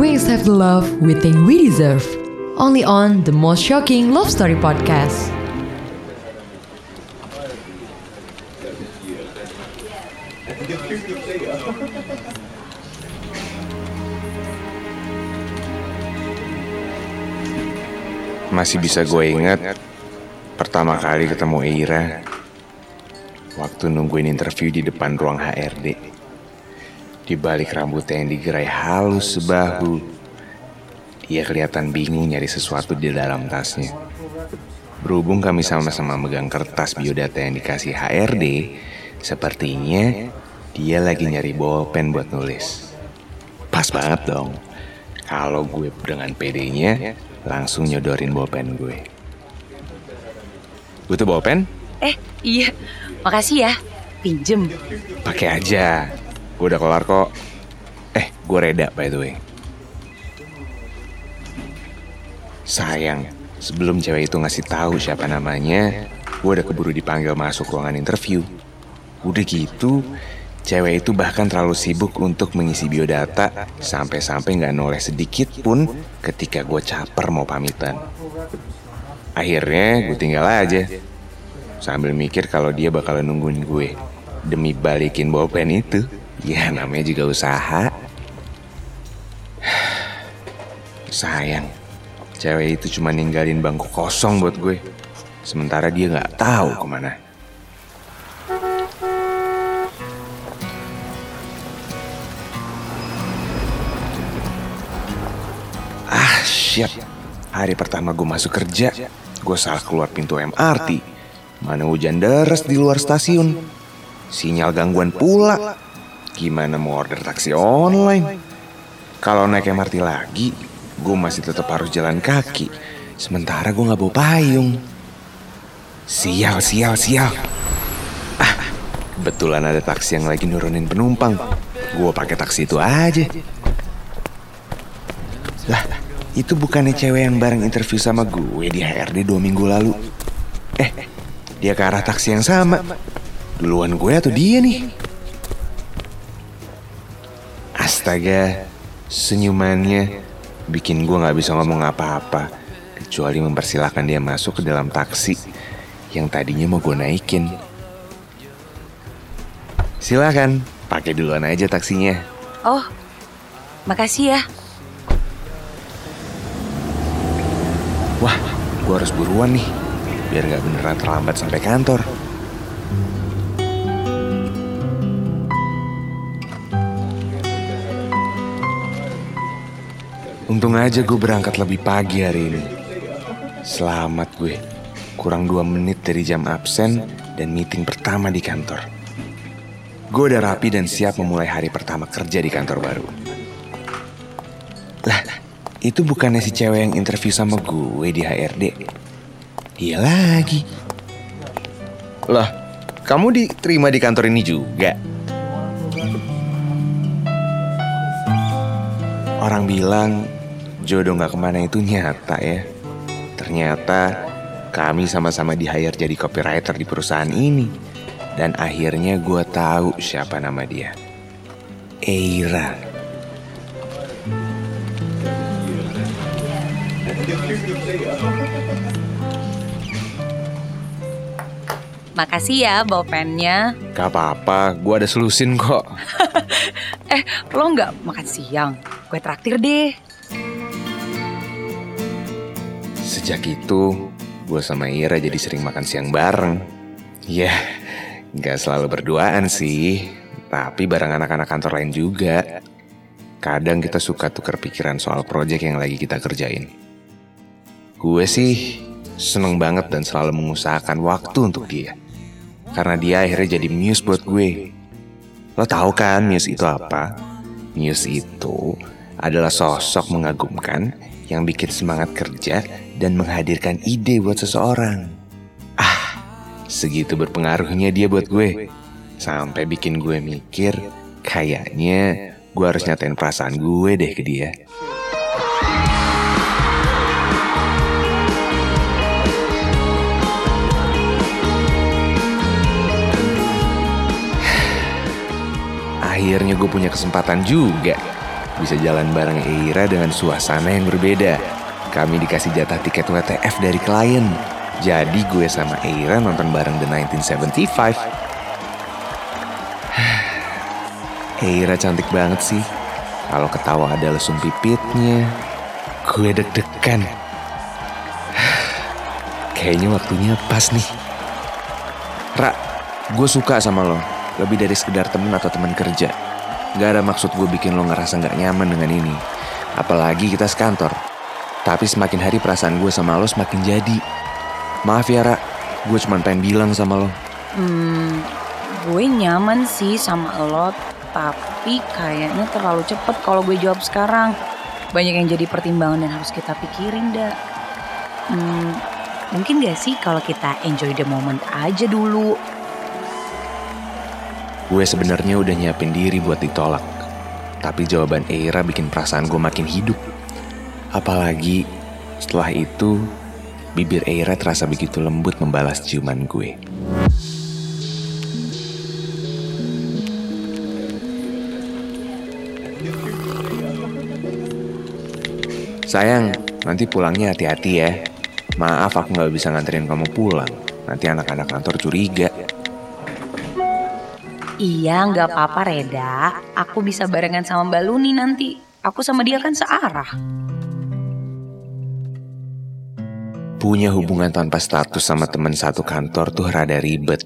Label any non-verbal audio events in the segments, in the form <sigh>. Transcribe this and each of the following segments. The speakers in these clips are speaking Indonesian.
we accept the love we think we deserve. Only on the most shocking love story podcast. Masih bisa gue ingat pertama kali ketemu Eira waktu nungguin interview di depan ruang HRD. Di balik rambutnya yang digerai halus sebahu, dia kelihatan bingung nyari sesuatu di dalam tasnya. Berhubung kami sama-sama megang kertas biodata yang dikasih HRD, sepertinya dia lagi nyari bolpen buat nulis. Pas banget dong. Kalau gue dengan PD-nya, langsung nyodorin bolpen gue. Butuh bolpen? Eh, iya. Makasih ya. Pinjem. Pakai aja. Gue udah kelar kok. Eh, gue reda by the way. Sayang, sebelum cewek itu ngasih tahu siapa namanya, gue udah keburu dipanggil masuk ruangan interview. Udah gitu, cewek itu bahkan terlalu sibuk untuk mengisi biodata sampai-sampai nggak noleh sedikit pun ketika gue caper mau pamitan. Akhirnya gue tinggal aja sambil mikir kalau dia bakalan nungguin gue demi balikin bolpen itu. Ya namanya juga usaha. Sayang, cewek itu cuma ninggalin bangku kosong buat gue. Sementara dia nggak tahu ke mana. Ah, shit. Hari pertama gue masuk kerja, gue salah keluar pintu MRT. Mana hujan deras di luar stasiun. Sinyal gangguan pula. Gimana mau order taksi online? Kalau naik MRT lagi, gue masih tetap harus jalan kaki. Sementara gue nggak bawa payung. Sial, sial, sial. Ah, kebetulan ada taksi yang lagi nurunin penumpang. Gue pakai taksi itu aja. Lah, itu bukannya cewek yang bareng interview sama gue di HRD dua minggu lalu. Eh, dia ke arah taksi yang sama. Duluan gue atau dia nih? Astaga, senyumannya bikin gue gak bisa ngomong apa-apa. Kecuali mempersilahkan dia masuk ke dalam taksi yang tadinya mau gue naikin. Silakan, pakai duluan aja taksinya. Oh, makasih ya. Wah, gue harus buruan nih, biar gak beneran terlambat sampai kantor. Untung aja gue berangkat lebih pagi hari ini. Selamat gue, kurang dua menit dari jam absen dan meeting pertama di kantor. Gue udah rapi dan siap memulai hari pertama kerja di kantor baru. Lah, itu bukannya si cewek yang interview sama gue di HRD. Dia lagi. Lah, kamu diterima di kantor ini juga? Orang bilang jodoh gak ke mana itu nyata ya. Ternyata kami sama-sama di hire jadi copywriter di perusahaan ini. Dan akhirnya gue tahu siapa nama dia. Eira. Makasih ya bawa pennya. Gak apa-apa, gue ada selusin kok. <laughs> Eh, lo nggak makan siang? Gue traktir deh. Sejak itu, gue sama Ira jadi sering makan siang bareng. Ya, gak selalu berduaan sih, tapi bareng anak-anak kantor lain juga. Kadang kita suka tukar pikiran soal proyek yang lagi kita kerjain. Gue sih seneng banget dan selalu mengusahakan waktu untuk dia. Karena dia akhirnya jadi muse buat gue. Lo tahu kan muse itu apa? Muse itu adalah sosok mengagumkan yang bikin semangat kerja dan menghadirkan ide buat seseorang. Ah, segitu berpengaruhnya dia buat gue. Sampai bikin gue mikir, kayaknya gue harus nyatain perasaan gue deh ke dia. <sighs> Akhirnya gue punya kesempatan juga bisa jalan bareng Eira dengan suasana yang berbeda. Kami dikasih jatah tiket WTF dari klien. Jadi gue sama Eira nonton bareng The 1975. <sighs> Eira cantik banget sih. Kalau ketawa ada lesung pipitnya. Gue deg-degan. <sighs> Kayaknya waktunya pas nih. Ra, gue suka sama lo. Lebih dari sekedar temen atau teman kerja. Gak ada maksud gue bikin lo ngerasa gak nyaman dengan ini. Apalagi kita sekantor. Tapi semakin hari perasaan gue sama lo semakin jadi. Maaf ya Ra, gue cuma pengen bilang sama lo. Hmm, gue nyaman sih sama lo, tapi kayaknya terlalu cepet kalau gue jawab sekarang. Banyak yang jadi pertimbangan dan harus kita pikirin, dah. Hmm, mungkin gak sih kalau kita enjoy the moment aja dulu? Gue sebenarnya udah nyiapin diri buat ditolak. Tapi jawaban Eira bikin perasaan gue makin hidup. Apalagi setelah itu, bibir Eira terasa begitu lembut membalas ciuman gue. Sayang, nanti pulangnya hati-hati ya. Maaf aku nggak bisa nganterin kamu pulang. Nanti anak-anak kantor curiga. Iya, nggak apa-apa Reda. Aku bisa barengan sama Mbak Luni nanti. Aku sama dia kan searah. Punya hubungan tanpa status sama teman satu kantor tuh rada ribet.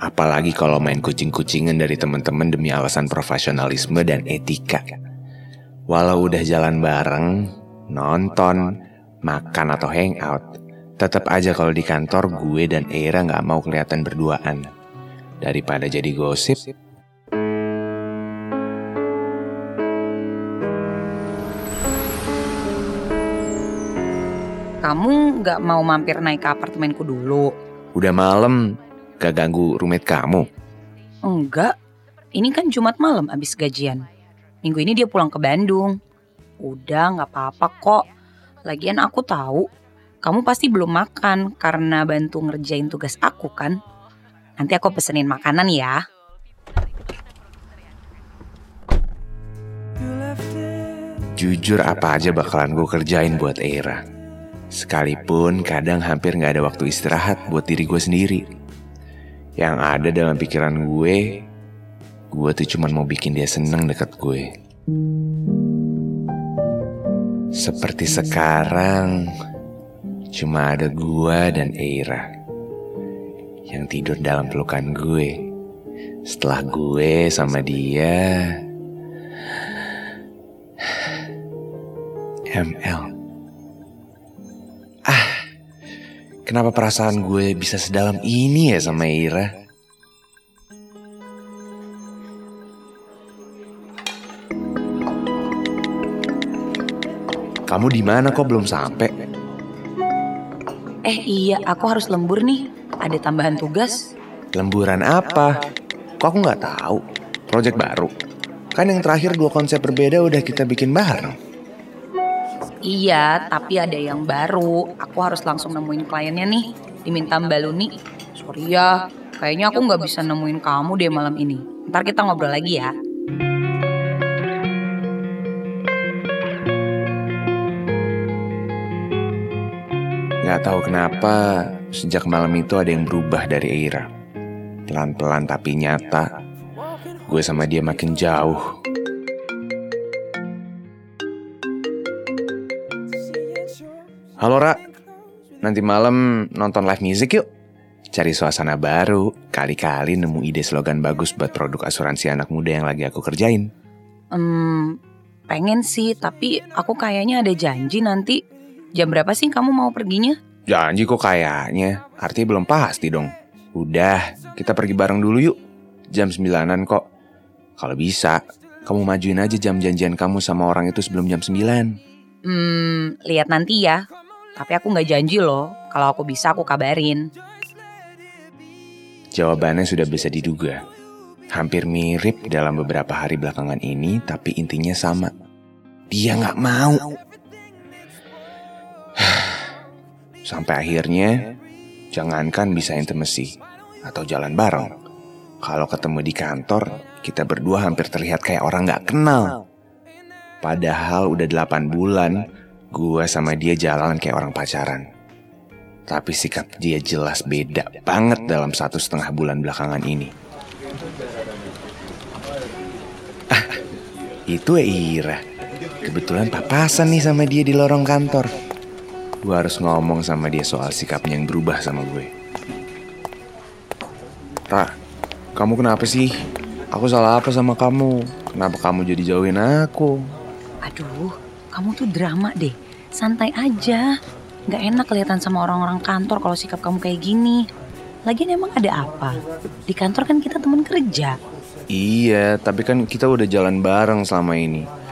Apalagi kalau main kucing-kucingan dari teman-teman demi alasan profesionalisme dan etika. Walau udah jalan bareng, nonton, makan atau hangout, tetap aja kalau di kantor gue dan Era nggak mau kelihatan berduaan. Daripada jadi gosip, Kamu nggak mau mampir naik ke apartemenku dulu? udah malam, gak ganggu roommate kamu. Enggak. Ini kan Jumat malam abis gajian. Minggu ini dia pulang ke Bandung. Udah nggak apa-apa kok. Lagian aku tahu kamu pasti belum makan karena bantu ngerjain tugas aku kan. Nanti aku pesenin makanan ya. Jujur apa aja bakalan gue kerjain buat Era. Sekalipun kadang hampir gak ada waktu istirahat buat diri gue sendiri. Yang ada dalam pikiran gue, gue tuh cuma mau bikin dia seneng deket gue. Seperti sekarang, cuma ada gue dan Eira yang tidur dalam pelukan gue. Setelah gue sama dia, ML. Ah, kenapa perasaan gue bisa sedalam ini ya sama Ira? Kamu di mana kok belum sampai? Eh iya, aku harus lembur nih. Ada tambahan tugas. Lemburan apa? Kok aku nggak tahu? Project baru. Kan yang terakhir dua konsep berbeda udah kita bikin bareng. Iya, tapi ada yang baru. Aku harus langsung nemuin kliennya nih. Diminta Mbak Luni. Sorry ya, kayaknya aku nggak bisa nemuin kamu deh malam ini. Ntar kita ngobrol lagi ya. Gak tahu kenapa sejak malam itu ada yang berubah dari Eira. Pelan-pelan tapi nyata, gue sama dia makin jauh. Halo Ra, nanti malam nonton live music yuk. Cari suasana baru, kali-kali nemu ide slogan bagus buat produk asuransi anak muda yang lagi aku kerjain. Hmm, pengen sih, tapi aku kayaknya ada janji nanti. Jam berapa sih kamu mau perginya? Janji kok kayaknya, artinya belum pasti dong. Udah, kita pergi bareng dulu yuk. Jam 9 kok. Kalau bisa, kamu majuin aja jam janjian kamu sama orang itu sebelum jam 9. Hmm, lihat nanti ya. Tapi aku nggak janji loh. Kalau aku bisa aku kabarin. Jawabannya sudah bisa diduga. Hampir mirip dalam beberapa hari belakangan ini, tapi intinya sama. Dia nggak mau. Sampai akhirnya, jangankan bisa intimacy atau jalan bareng. Kalau ketemu di kantor, kita berdua hampir terlihat kayak orang nggak kenal. Padahal udah 8 bulan gue sama dia jalan kayak orang pacaran. Tapi sikap dia jelas beda banget dalam satu setengah bulan belakangan ini. Ah, itu Ira. Kebetulan papasan nih sama dia di lorong kantor. Gue harus ngomong sama dia soal sikapnya yang berubah sama gue. Ra, kamu kenapa sih? Aku salah apa sama kamu? Kenapa kamu jadi jauhin aku? Aduh, kamu tuh drama deh. Santai aja. Gak enak kelihatan sama orang-orang kantor kalau sikap kamu kayak gini. Lagian emang ada apa? Di kantor kan kita teman kerja. Iya, tapi kan kita udah jalan bareng selama ini.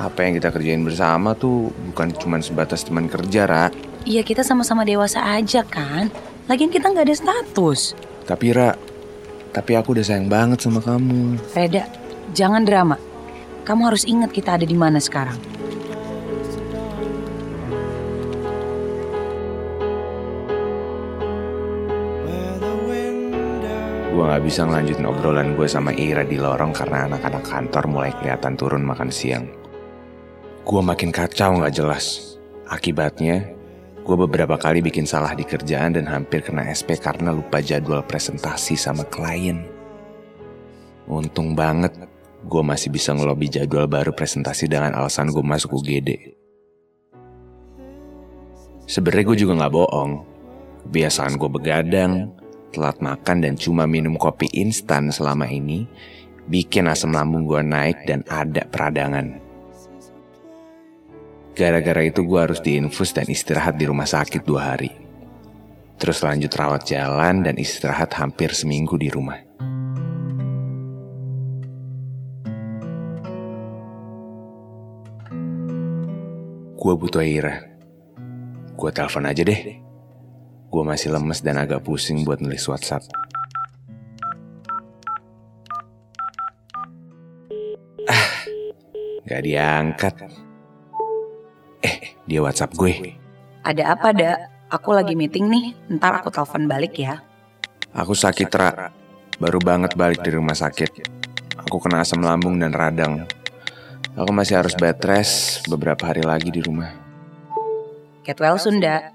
Apa yang kita kerjain bersama tuh bukan cuma sebatas teman kerja, Ra. Iya kita sama-sama dewasa aja kan. Lagian kita nggak ada status. Tapi Ra, tapi aku udah sayang banget sama kamu. Reda, jangan drama. Kamu harus ingat kita ada di mana sekarang. Gue gak bisa ngelanjutin obrolan gue sama Ira di lorong karena anak-anak kantor mulai kelihatan turun makan siang. Gue makin kacau gak jelas. Akibatnya, gue beberapa kali bikin salah di kerjaan dan hampir kena SP karena lupa jadwal presentasi sama klien. Untung banget, gue masih bisa ngelobi jadwal baru presentasi dengan alasan gue masuk UGD. Sebenernya gue juga gak bohong. Kebiasaan gue begadang, telat makan dan cuma minum kopi instan selama ini bikin asam lambung gue naik dan ada peradangan. Gara-gara itu gue harus diinfus dan istirahat di rumah sakit dua hari. Terus lanjut rawat jalan dan istirahat hampir seminggu di rumah. Gue butuh Aira. Gue telepon aja deh. Gue masih lemes dan agak pusing buat nulis WhatsApp. Ah, gak diangkat. Dia WhatsApp gue. Ada apa, Da? Aku lagi meeting nih. Ntar aku telepon balik ya. Aku sakit, Ra. Baru banget balik dari rumah sakit. Aku kena asam lambung dan radang. Aku masih harus bed rest beberapa hari lagi di rumah. Get well Sunda.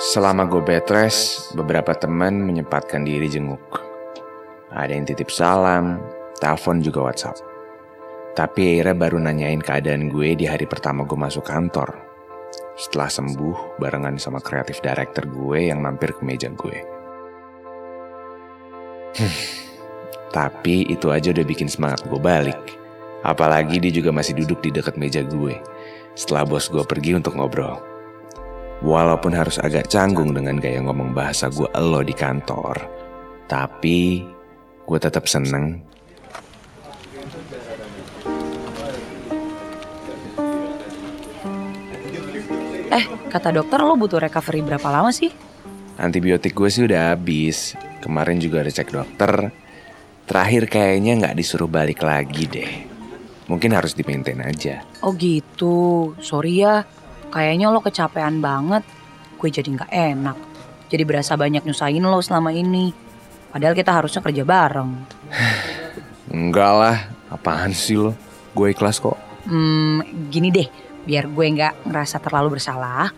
Selama gue bed rest, beberapa teman menyempatkan diri jenguk. Ada yang titip salam, telepon juga WhatsApp. Tapi Eira baru nanyain keadaan gue di hari pertama gue masuk kantor. Setelah sembuh, barengan sama kreatif director gue yang mampir ke meja gue. Hmm, tapi itu aja udah bikin semangat gue balik. Apalagi dia juga masih duduk di dekat meja gue. Setelah bos gue pergi untuk ngobrol. Walaupun harus agak canggung dengan gaya ngomong bahasa gue elo di kantor. Tapi gue tetap seneng Eh, kata dokter lo butuh recovery berapa lama sih? Antibiotik gue sih udah habis. Kemarin juga ada cek dokter. Terakhir kayaknya nggak disuruh balik lagi deh. Mungkin harus di-maintain aja. Oh gitu, sorry ya. Kayaknya lo kecapean banget. Gue jadi nggak enak. Jadi berasa banyak nyusahin lo selama ini. Padahal kita harusnya kerja bareng. <sighs> Enggak lah, apaan sih lo? Gue ikhlas kok. Hmm, gini deh, biar gue nggak ngerasa terlalu bersalah.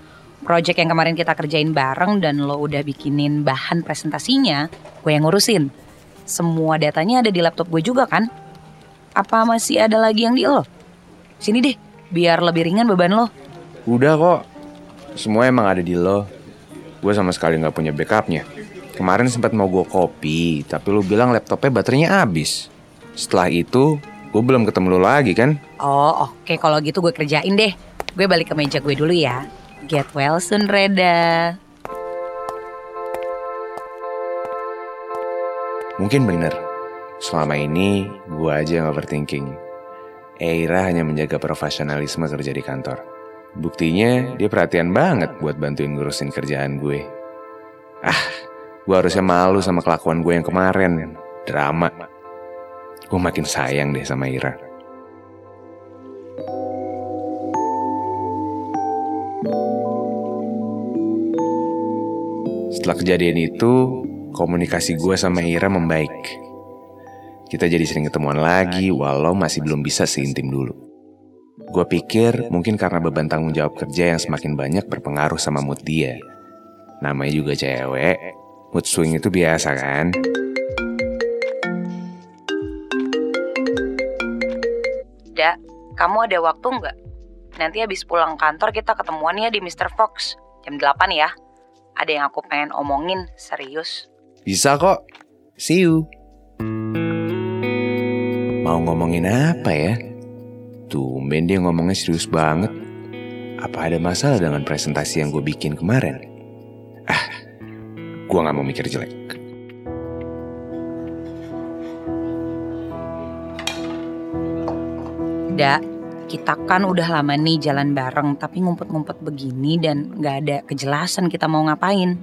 Project yang kemarin kita kerjain bareng dan lo udah bikinin bahan presentasinya, gue yang ngurusin. Semua datanya ada di laptop gue juga kan? Apa masih ada lagi yang di lo? Sini deh, biar lebih ringan beban lo. Udah kok, semua emang ada di lo. Gue sama sekali nggak punya backupnya. Kemarin sempat mau gue copy, tapi lo bilang laptopnya baterainya habis. Setelah itu, gue belum ketemu lo lagi kan? Oh oke kalau gitu gue kerjain deh. Gue balik ke meja gue dulu ya. Get well soon Reda. Mungkin bener. Selama ini, gue aja yang overthinking. Eira hanya menjaga profesionalisme kerja di kantor. Buktinya, dia perhatian banget buat bantuin ngurusin kerjaan gue. Ah, gue harusnya malu sama kelakuan gue yang kemarin. Drama. Gue makin sayang deh sama Ira. Setelah kejadian itu, komunikasi gue sama Ira membaik. Kita jadi sering ketemuan lagi walau masih belum bisa seintim dulu. Gue pikir mungkin karena beban tanggung jawab kerja yang semakin banyak berpengaruh sama mood dia. Namanya juga cewek, mood swing itu biasa kan? Kamu ada waktu nggak? Nanti habis pulang kantor kita ketemuan ya di Mr. Fox. Jam 8 ya. Ada yang aku pengen omongin, serius. Bisa kok. See you. Mau ngomongin apa ya? Tumben dia ngomongnya serius banget. Apa ada masalah dengan presentasi yang gue bikin kemarin? Ah, gue gak mau mikir jelek. Da, kita kan udah lama nih jalan bareng tapi ngumpet-ngumpet begini dan gak ada kejelasan kita mau ngapain.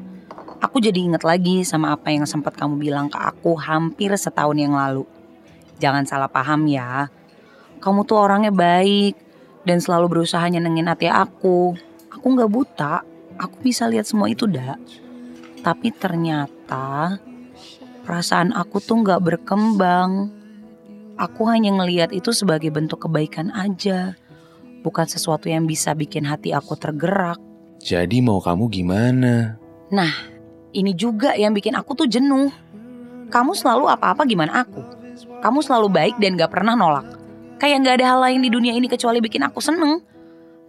Aku jadi inget lagi sama apa yang sempat kamu bilang ke aku hampir setahun yang lalu. Jangan salah paham ya. Kamu tuh orangnya baik dan selalu berusaha nyenengin hati aku. Aku gak buta, aku bisa lihat semua itu dak. Tapi ternyata perasaan aku tuh gak berkembang. Aku hanya ngelihat itu sebagai bentuk kebaikan aja, bukan sesuatu yang bisa bikin hati aku tergerak. Jadi mau kamu gimana? Nah, ini juga yang bikin aku tuh jenuh. Kamu selalu apa-apa gimana aku. Kamu selalu baik dan gak pernah nolak. Kayak gak ada hal lain di dunia ini kecuali bikin aku seneng.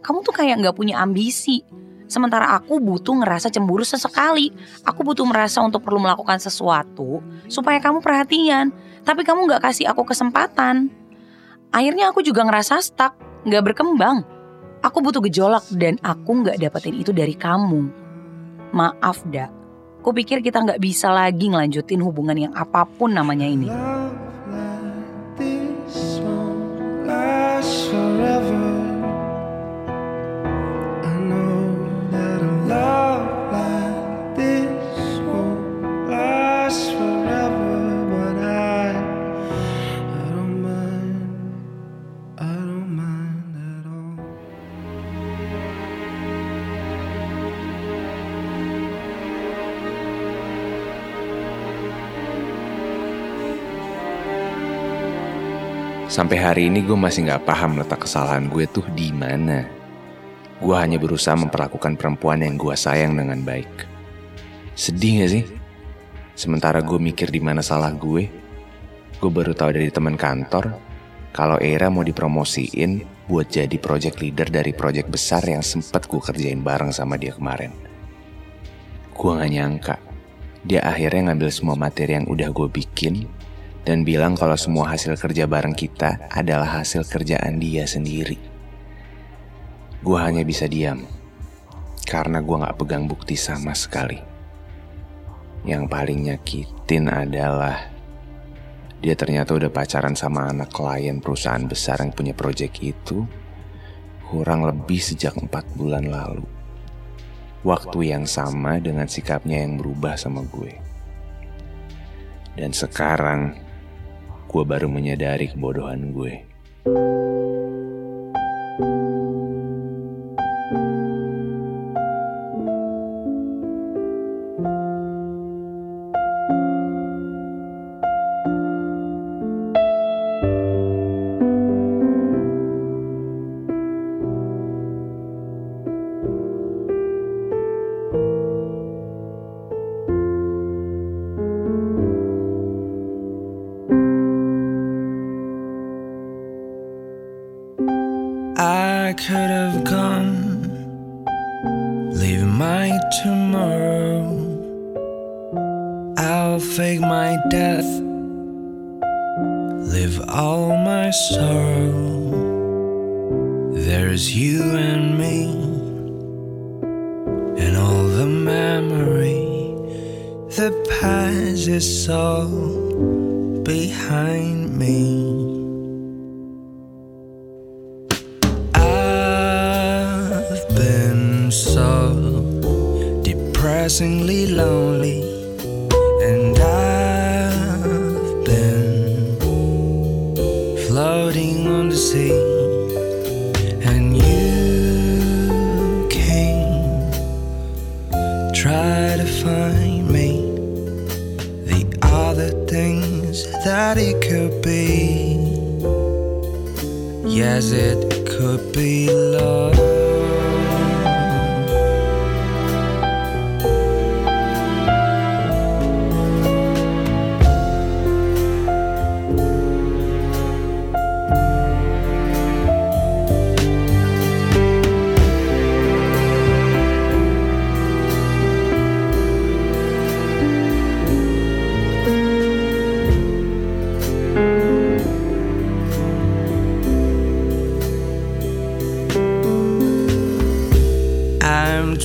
Kamu tuh kayak gak punya ambisi. Sementara aku butuh ngerasa cemburu sesekali. Aku butuh merasa untuk perlu melakukan sesuatu supaya kamu perhatian. Tapi kamu gak kasih aku kesempatan. Akhirnya aku juga ngerasa stuck, gak berkembang. Aku butuh gejolak dan aku gak dapetin itu dari kamu. Maaf, dak. Kupikir kita nggak bisa lagi ngelanjutin hubungan yang apa pun namanya ini. Sampai hari ini gue masih nggak paham letak kesalahan gue tuh di mana. Gue hanya berusaha memperlakukan perempuan yang gue sayang dengan baik. Sedih gak sih? Sementara gue mikir di mana salah gue, gue baru tahu dari teman kantor kalau Era mau dipromosiin buat jadi project leader dari project besar yang sempat gue kerjain bareng sama dia kemarin. Gue gak nyangka, dia akhirnya ngambil semua materi yang udah gue bikin dan bilang kalau semua hasil kerja bareng kita adalah hasil kerjaan dia sendiri. Gue hanya bisa diam karena gue gak pegang bukti sama sekali. Yang paling nyakitin adalah dia ternyata udah pacaran sama anak klien perusahaan besar yang punya proyek itu kurang lebih sejak empat bulan lalu. Waktu yang sama dengan sikapnya yang berubah sama gue. Dan sekarang gue baru menyadari kebodohan gue. Leave my tomorrow. I'll fake my death, live all my sorrow. There's you and me, and all the memory. The past is all behind me. depressingly lonely, and I've been floating on the sea. And you came, try to find me. The other things that it could be. Yes, it could be love.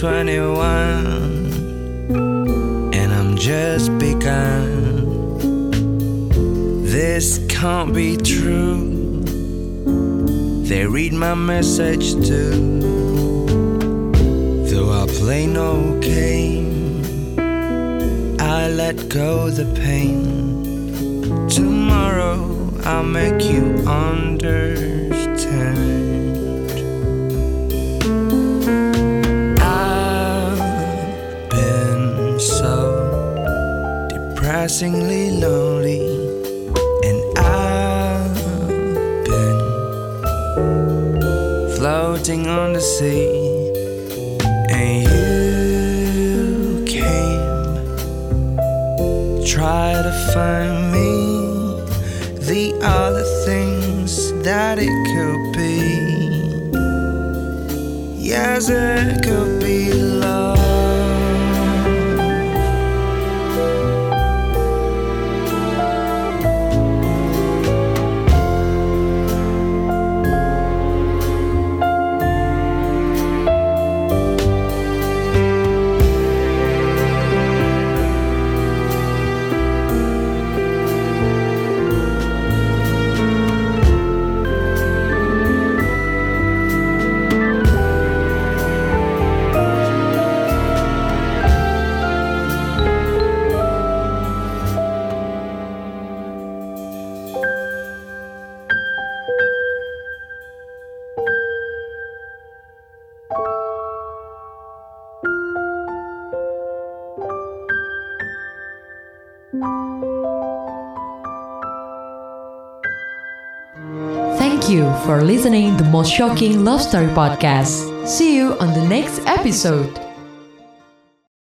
21 and I'm just begun. This can't be true. They read my message too. Though I play no game, I let go the pain. Tomorrow I'll make you understand. Depressingly lonely, and I've been floating on the sea, and you came, try to find me the other things that it could be. Yes, it for listening the most shocking love story podcast. See you on the next episode.